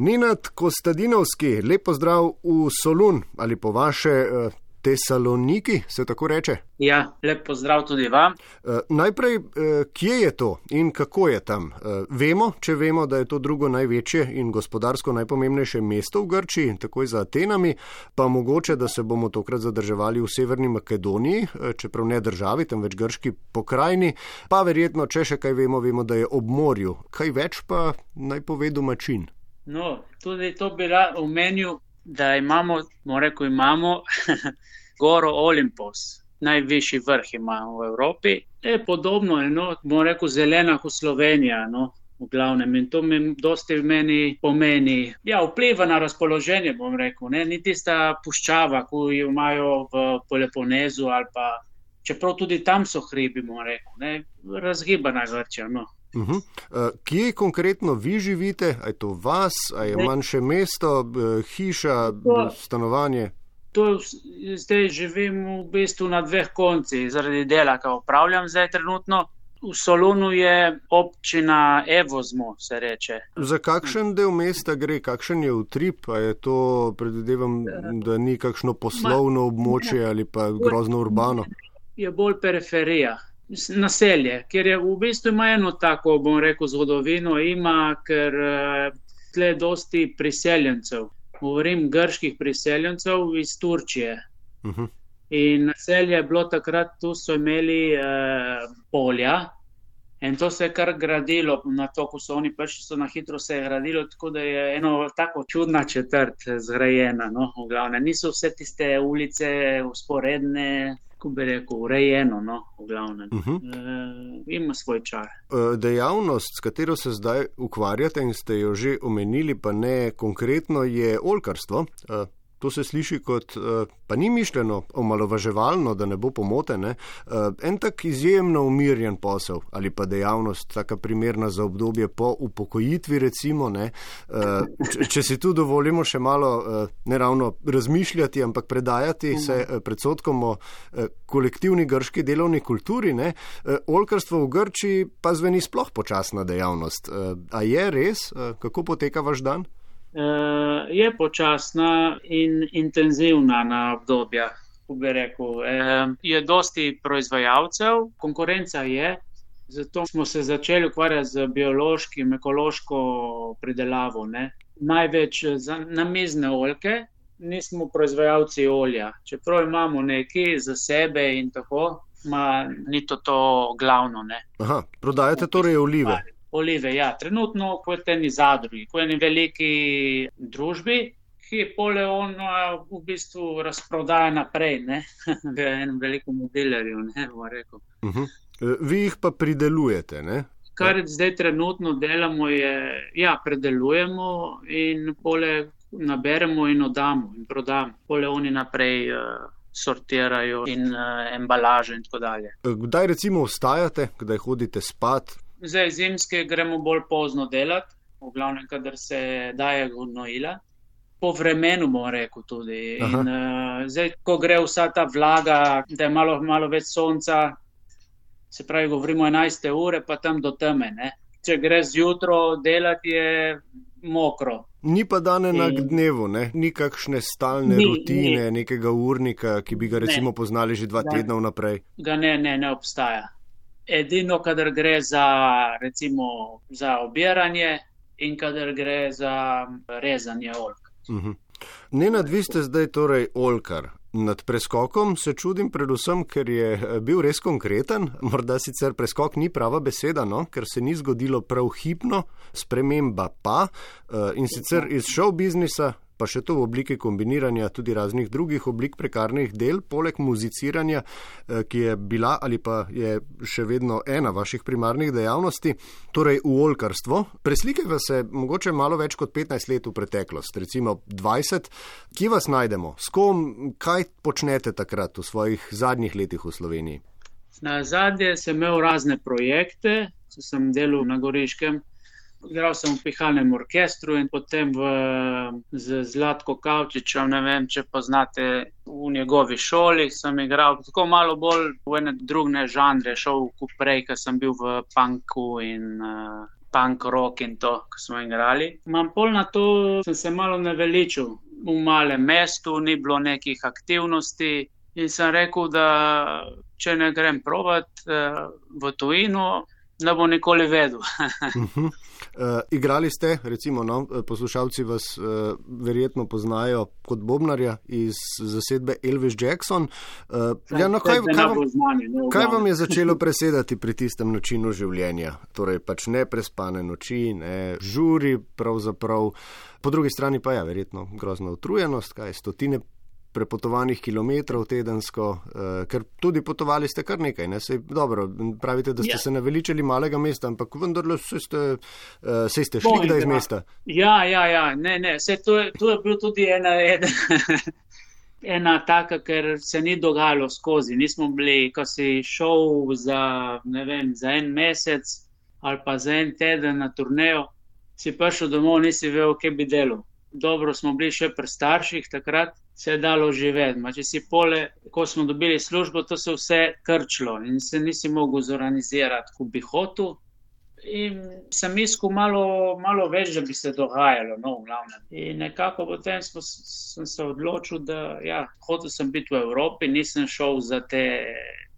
Ninat Kostadinovski, lepo zdrav v Solun ali po vaše eh, Tesaloniki, se tako reče? Ja, lep pozdrav tudi vam. Uh, najprej, uh, kje je to in kako je tam? Uh, vemo, če vemo, da je to drugo največje in gospodarsko najpomembnejše mesto v Grčiji, takoj za Atenami, pa mogoče, da se bomo tokrat zadrževali v Severni Makedoniji, uh, čeprav ne državi, temveč grški pokrajini, pa verjetno, če še kaj vemo, vemo, da je ob morju. Kaj več pa naj pove domačin? No, tudi to bi omenil da imamo, moreko imamo, goro Olimpos, najvišji vrh imamo v Evropi. Je podobno, no, moreko zelena kot Slovenija. No. V glavnem, in to mi dosti v meni pomeni. Ja, vpliva na razpoloženje, bom rekel. Ne? Ni tista puščava, ki jo imajo v Peloponezu, ali pa čeprav tudi tam so hribi, bom rekel. Razgibana Grčija. No. Uh -huh. uh, kje konkretno vi živite? Je to vas, je manjše mesto, uh, hiša, to, stanovanje? To, zdaj živim v bistvu na dveh koncih, zaradi dela, ki upravljam zdaj trenutno. V Solunu je občina Evozmo, se reče. Za kakšen del mesta gre, kakšen je utrip? Je to, predvidevam, da ni kakšno poslovno območje ali pa grozno urbano? Je bolj periferija naselje, ker je v bistvu ima eno tako, bom rekel, zgodovino, ima, ker eh, tle dosti priseljencev. Govorim grških priseljencev iz Turčije. Uh mhm. -huh. In naselje je bilo takrat, tu so imeli eh, polja. In to se je kar gradilo, na to, ko so oni prišli, so na hitro se je gradilo, tako da je eno tako čudna četrt zgrajena. No, Niso vse tiste ulice usporedne, kako bi rekel, urejeno, no, v glavnem. Uh -huh. e, ima svoj čar. E, dejavnost, s katero se zdaj ukvarjate in ste jo že omenili, pa ne konkretno, je olkarstvo. E, To se sliši kot, eh, pa ni mišljeno omalovaževalno, da ne bo pomotene, eh, en tak izjemno umirjen posel ali pa dejavnost, taka primerna za obdobje po upokojitvi, recimo. Ne, eh, če si tu dovolimo še malo ne ravno razmišljati, ampak predajati se predsotkom o kolektivni grški delovni kulturi, ne, olkarstvo v Grčiji pa zveni sploh počasna dejavnost. A je res, kako poteka vaš dan? Uh, je počasna in intenzivna na obdobja. Rekel, uh, je dosti proizvajalcev, konkurenca je, zato smo se začeli ukvarjati z biološkim, ekološko pridelavo. Ne. Največ za namizne oljke, nismo proizvajalci olja. Čeprav imamo nekaj za sebe in tako, ma, ni to, to glavno. Aha, prodajate torej olive. Olive. Ja, trenutno kot eni zadrugi, kot eni veliki družbi, ki pole ono v bistvu razprodaja naprej, ne, v enem velikem ne, rekel. Uh -huh. Vi jih pa pridelujete, ne? Kar ja. zdaj trenutno delamo, je, ja, predelujemo in pole naberemo in oddamo in prodamo. Pole oni naprej. Uh, Sortirajo in uh, embalaže, in tako dalje. Kdaj, recimo, ostajate, kdaj hodite spat, Zdaj, zimske gremo bolj pozno delati, v glavnem, kadar se daje gnojila. Po vremenu, bomo rekel, tudi. In, uh, zdaj, ko gre vsa ta vlaga, da je malo, malo več sonca, se pravi, govorimo 11 ure, pa tam do teme. Ne? Če gre zjutraj delati, je mokro. Ni pa dan enak in... dnevu, ne? ni kakšne stalne ni, rutine, ni. nekega urnika, ki bi ga recimo ne. poznali že dva tedna vnaprej. Ga ne, ne, ne obstaja edino, kadar gre za, recimo, za obiranje in kadar gre za rezanje olk. Uh mhm. -huh. Ne nad vi ste zdaj torej olkar. Nad preskokom se čudim predvsem, ker je eh, bil res konkreten, morda sicer preskok ni prava beseda, no, ker se ni zgodilo prav hipno, sprememba pa eh, in sicer iz show biznisa pa še to v obliki kombiniranja tudi raznih drugih oblik prekarnih del, poleg muziciranja, eh, ki je bila ali pa je še vedno ena vaših primarnih dejavnosti, torej v olkarstvo. Preslikajte se mogoče malo več kot 15 let v preteklost, recimo 20. Kje vas najdemo? S kom, kaj počnete takrat v svojih zadnjih letih v Sloveniji? Na zadnje sem imel razne projekte, sem delal na Goriškem, Igral sem v pihalnem orkestru in potem v, z Zlatko Kavčičem, ne vem, če poznate v njegovi šoli. Sem igral tako malo bolj v ene druge žanre, šel prej, ker sem bil v punku in uh, punk rock in to, ko smo igrali. Imam pol na to, sem se malo naveličil. V malem mestu ni bilo nekih aktivnosti in sem rekel, da če ne grem provat uh, v tujino, ne bo nikoli vedel. uh, igrali ste, recimo, no, poslušalci vas uh, verjetno poznajo kot Bobnarja iz zasedbe Elvis Jackson. Uh, ja, no, kaj, kaj, vam, kaj vam je začelo presedati pri tistem načinu življenja? Torej, pač ne prespane noči, ne žuri, pravzaprav. Po drugi strani pa je ja, verjetno grozna utrujenost, kaj stotine prepotovanih kilometrov tedensko, uh, ker tudi potovali ste kar nekaj. Ne? Sej, dobro, pravite, da ste ja. se naveličali malega mesta, ampak vendarle ste, uh, ste šli kdaj iz mesta. Ja, ja, ja, ne, ne, se to je, to je bil tudi ena. ena Ena taka, ker se ni dogajalo skozi. Nismo bili, ko si šel za, vem, za en mesec ali pa za en teden na turnejo, si prišel domov, nisi vedel, kje bi delal. Dobro, smo bili še pri starših takrat, se je dalo živeti. Če si pole, ko smo dobili službo, to se vse krčilo in se nisi mogel zorganizirati, kot bi hotel. In sem iskal malo, malo več, da bi se dogajalo, no, v glavnem. In nekako potem smo, sem se odločil, da ja, hotel sem biti v Evropi, nisem šel za te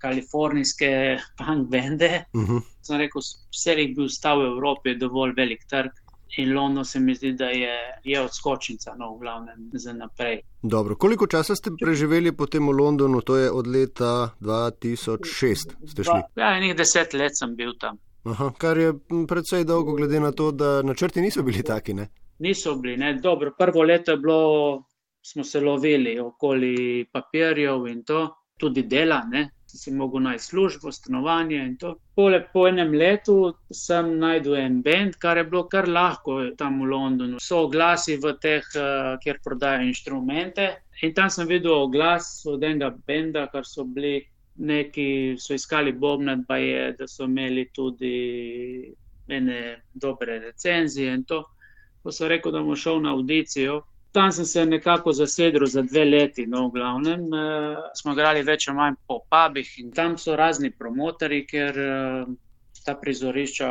kalifornijske punk bende. Uh mhm. -huh. Sem rekel, vse jih bi ostal v Evropi, je dovolj velik trg. In London se mi zdi, da je, je odskočnica, no, v glavnem, za naprej. Dobro, koliko časa ste preživeli potem v Londonu, to je od leta 2006, ste šli? Ja, enih deset let sem bil tam. Aha, kar je predvsej dolgo, glede na to, da načrti niso bili taki. Ne? Niso bili, ne. Dobro, prvo leto je bilo, smo se lovili okoli papirjev in to, tudi dela, ne si mogel najti službo, stanovanje in to. Pole, po enem letu sem najdel en bend, kar je bilo kar lahko tam v Londonu. So oglasi v teh, uh, kjer prodajajo inštrumente. In tam sem videl oglas od enega benda, kar so bili neki, so iskali Bobnat, pa je, da so imeli tudi ene dobre recenzije in to. Ko so rekel, da bom šel na audicijo, Tam sem se nekako zasedel za dve leti, no, v glavnem. E, smo igrali več ali manj po pubih in tam so razni promotori, ker e, ta prizorišča,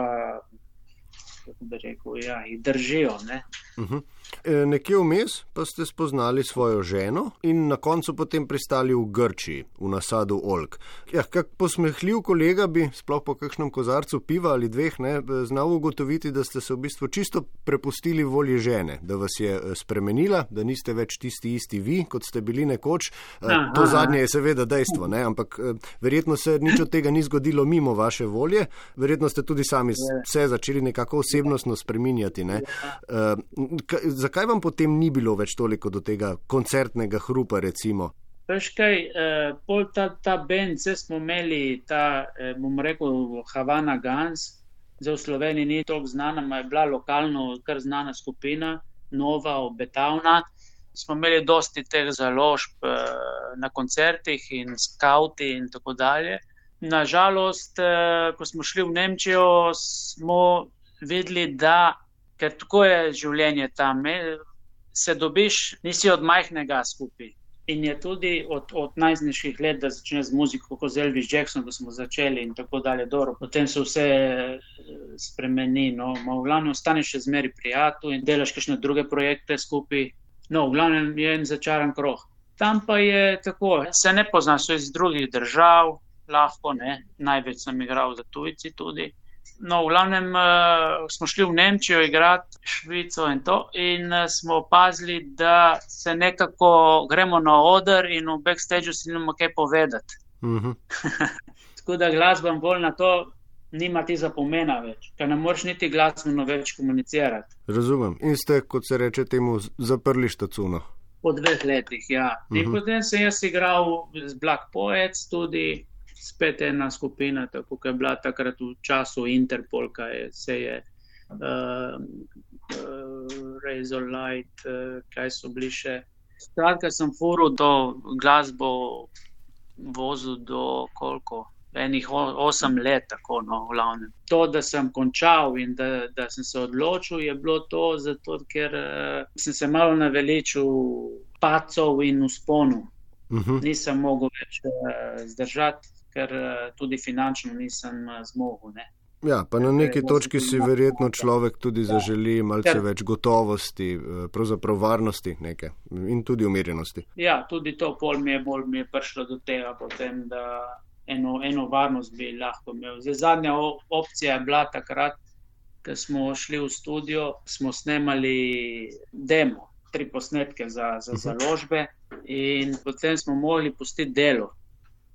kako bi rekel, ja, jih držijo. Ne. Uh mhm. -huh. E, nekje vmes pa ste spoznali svojo ženo in na koncu potem pristali v Grčiji, v nasadu Olk. Ja, kak posmehljiv kolega bi, sploh po kakšnem kozarcu piva ali dveh, ne, znal ugotoviti, da ste se v bistvu čisto prepustili volji žene, da vas je e, spremenila, da niste več tisti isti vi, kot ste bili nekoč. E, aha, to zadnje je seveda dejstvo, ne, ampak verjetno se nič od tega ni zgodilo mimo vaše volje, verjetno ste tudi sami se začeli nekako osebnostno spreminjati. Ne zakaj vam potem ni bilo več toliko do tega koncertnega hrupa? Recimo? Veš kaj, eh, pol ta, ta bend, vse smo imeli, ta, eh, bom rekel, Havana Gans, zdaj v Sloveniji ni tako znana, ma je bila lokalno kar znana skupina, nova, obetavna. Smo imeli dosti teh založb eh, na koncertih in skauti in tako dalje. Nažalost, eh, ko smo šli v Nemčijo, smo videli, da ker tako je življenje tam. Se dobiš, nisi od majhnega skupaj. In je tudi od, od najznižjih let, da začneš z muziko, kot z Elvis Jackson, da smo začeli in tako dalje. Dobro. Potem se vse eh, spremeni. No, v glavnem ostaneš še zmeri prijatelj in delaš še druge projekte skupaj. No, v glavnem je en začaran krog. Tam pa je tako, se ne poznaš iz drugih držav, lahko ne. Največ sem igral za tujci tudi. No, v glavnem uh, smo šli v Nemčijo, igrati Švico in to, in uh, smo opazili, da se nekako gremo na oder in v backstageu si nimamo kaj povedati. Uh mhm. -huh. Tako da glasba bolj na to nima ti zapomena več, ker ne moreš niti glasbeno več komunicirati. Razumem. In ste, kot se reče, temu zaprli štacuno. Po dveh letih, ja. Uh -huh. In mhm. potem sem jaz igral z Black Poets tudi spet ena skupina, tako kot je bila takrat v času Interpol, kaj je, se je uh, uh, Razor Light, uh, kaj so bili še. Skratka, sem furo do glasbo vozil do koliko. Enih osem let, tako no, glavno. To, da sem končal in da, da sem se odločil, je bilo to, zato, ker uh, sem se malo naveličil pacov in usponov. Uh mhm. -huh. Nisem mogel več uh, zdržati ker eh, tudi finančno nisem eh, zmogel. Ne. Ja, pa na neki točki si verjetno človek tudi zaželi malce več gotovosti, eh, pravzaprav varnosti neke in tudi umirjenosti. Ja, tudi to pol mi je, bolj mi je prišlo do tega, potem, da eno, eno varnost bi lahko imel. Zdaj, zadnja opcija je bila takrat, ko smo šli v studio, smo snemali demo, tri posnetke za, za mhm. založbe in potem smo mogli pustiti delo.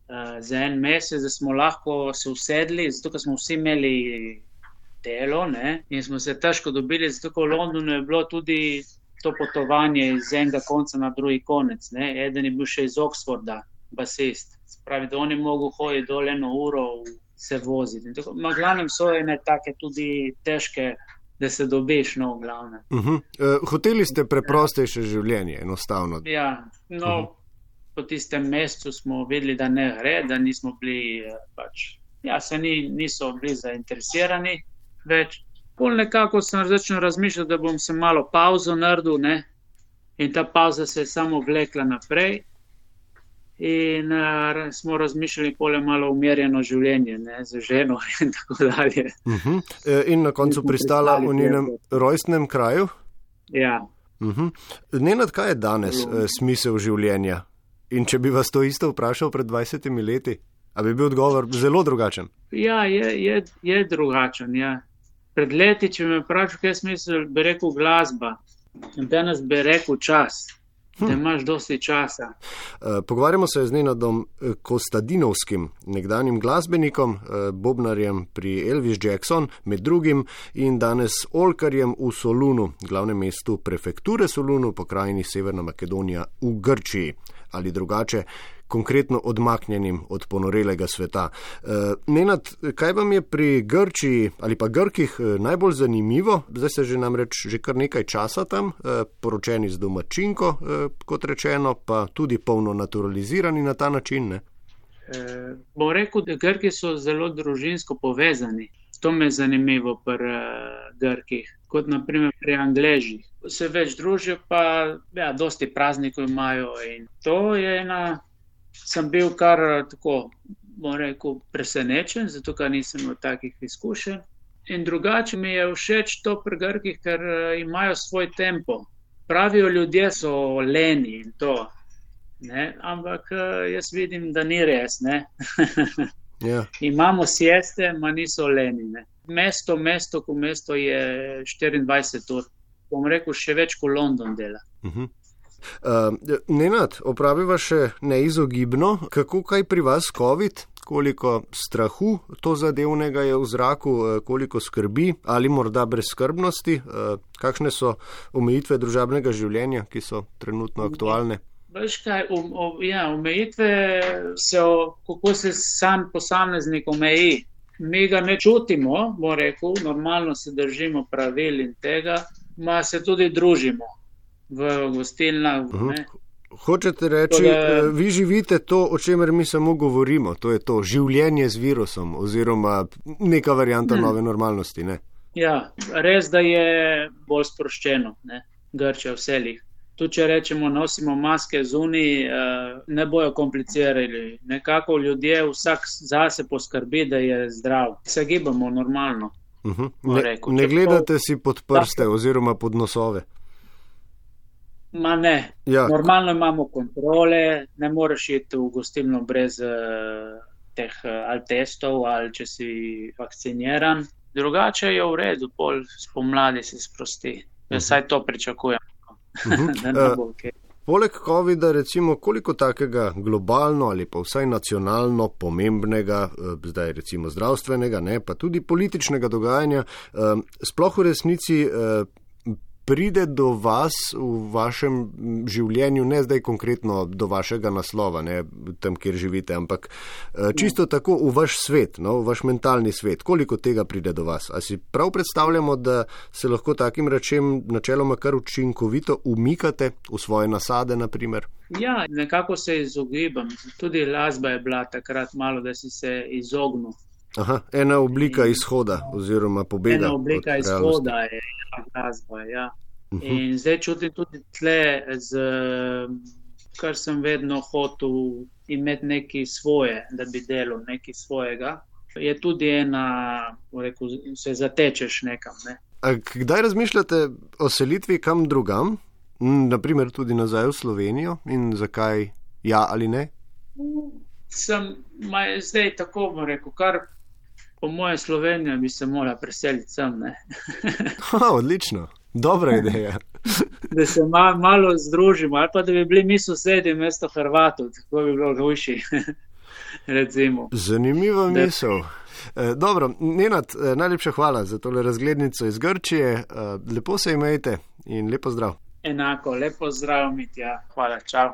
Uh, za en mesec, da smo lahko se usedli, zato smo vsi imeli delo ne? in smo se težko dobili, zato v Londonu je bilo tudi to potovanje iz enega konca na drugi konec. Ne? Eden je bil še iz Oxforda, basist. Pravi, da oni mogo hoditi dol eno uro, se voziti. Na glavnem so ene take tudi težke. Da se dobiš, no, glavne. Uh -huh. uh, hoteli ste preprostejše življenje, enostavno. Ja, no, uh -huh po tistem mestu smo videli, da ne gre, da nismo bili, eh, pač, ja, se ni, niso bili zainteresirani več. Pol nekako sem začel razmišljati, da bom se malo pauzo naredil, ne? in ta pauza se je samo vlekla naprej. In uh, smo razmišljali, pole malo umirjeno življenje, ne, z ženo in tako dalje. Uh -huh. e, in na koncu in pristala v njenem rojstnem kraju? Ja. Uh -huh. Nenad, kaj je danes uh, smisel življenja? In če bi vas to isto vprašal pred 20 leti, ali bi bil odgovor zelo drugačen? Ja, je, je, je drugačen. Ja. Pred leti, če me vprašaš, kaj smisel, bi rekel glasba. In danes bi rekel čas. Hm. Da imaš dosti časa. Eh, pogovarjamo se z Nenadom eh, Kostadinovskim, nekdanjim glasbenikom, eh, bobnarjem pri Elvis Jackson, med drugim, in danes Olkarjem v Solunu, glavnem mestu prefekture Solunu, pokrajini Severna Makedonija v Grčiji ali drugače, konkretno odmaknjenim od ponorelega sveta. E, Nenad, kaj vam je pri Grčiji ali pa Grkih eh, najbolj zanimivo? Zdaj se že namreč že kar nekaj časa tam, e, poročeni z domačinko, e, kot rečeno, pa tudi polno naturalizirani na ta način. Ne? E, bo rekel, da Grki so zelo družinsko povezani. To me je zanimivo pri uh, Grkih, kot naprimer pri Angležih. Se več družijo, pa ja, dosti praznikov imajo. In to je ena, sem bil kar tako, bom rekel, presenečen, zato ker nisem imel takih izkušenj. In drugače mi je všeč to pri Grkih, ker uh, imajo svoj tempo. Pravijo ljudje so leni in to. Ne? Ampak uh, jaz vidim, da ni res. Yeah. Ja. Imamo sieste, ma niso lenine. Mesto, mesto, ko mesto je 24 ur. Bom rekel, še več kot London dela. Uh -huh. uh, Nenad, opraviva še neizogibno, kako kaj pri vas COVID, koliko strahu to zadevnega je v zraku, uh, koliko skrbi ali morda brezskrbnosti, uh, kakšne so omejitve družabnega življenja, ki so trenutno aktualne. Veš kaj, um, um, ja, omejitve se, kako se sam posameznik omeji. Mi ga ne čutimo, bo rekel, normalno se držimo pravil in tega, ma se tudi družimo v gostilnah. Uh. -huh. Hočete reči, da, eh, vi živite to, o čemer mi samo govorimo, to je to življenje z virusom oziroma neka varijanta ne. nove normalnosti. Ne? Ja, res, da je bolj sproščeno, grče vselih tudi če rečemo, nosimo maske zunaj, uh, ne bojo komplicirali. Nekako ljudje vsak zase poskrbi, da je zdrav. Se gibamo normalno. Uh mhm. -huh. ne, ne gledate si pod prste da, oziroma pod nosove. Ma ne. Ja. Normalno imamo kontrole, ne moreš iti v gostilno brez uh, teh uh, ali testov ali če si vakciniran. Drugače je v redu, pol spomladi se sprosti. Jaz uh -huh. to pričakujem. Uh, poleg COVID-a, recimo, koliko takega globalno ali pa vsaj nacionalno pomembnega, uh, zdaj recimo zdravstvenega, ne, pa tudi političnega dogajanja, uh, sploh v resnici pride do vas v vašem življenju, ne zdaj konkretno do vašega naslova, ne tam, kjer živite, ampak eh, čisto tako v vaš svet, no, v vaš mentalni svet, koliko tega pride do vas. A si prav predstavljamo, da se lahko takim rečem načeloma kar učinkovito umikate v svoje nasade, naprimer? Ja, nekako se izogibam. Tudi lasba je bila takrat malo, da si se izognil. Aha, ena oblika izhoda oziroma pobega. Ena oblika izhoda je glasba. Ja. Uh mhm. -huh. In zdaj čutim tudi tle, z, kar sem vedno hotel imeti nekaj svoje, da bi delal nekaj svojega. je tudi ena, rekel, se zatečeš nekam. Ne. Kdaj razmišljate o selitvi kam drugam, naprimer tudi nazaj v Slovenijo in zakaj ja ali ne? Sem maj, zdaj tako rekel, kar po moje Slovenije bi se morala preseliti sem. ha, odlično, dobra ideja. da se ma, malo združimo, ali pa da bi bili mi sosedi mesto Hrvatov, tako bi bilo ruši. Zanimiva misel. E, dobro, Nenad, e, najlepša hvala za tole razglednico iz Grčije. E, lepo se imejte in lepo zdrav. Enako, lepo zdrav, Mitja. Hvala, čau.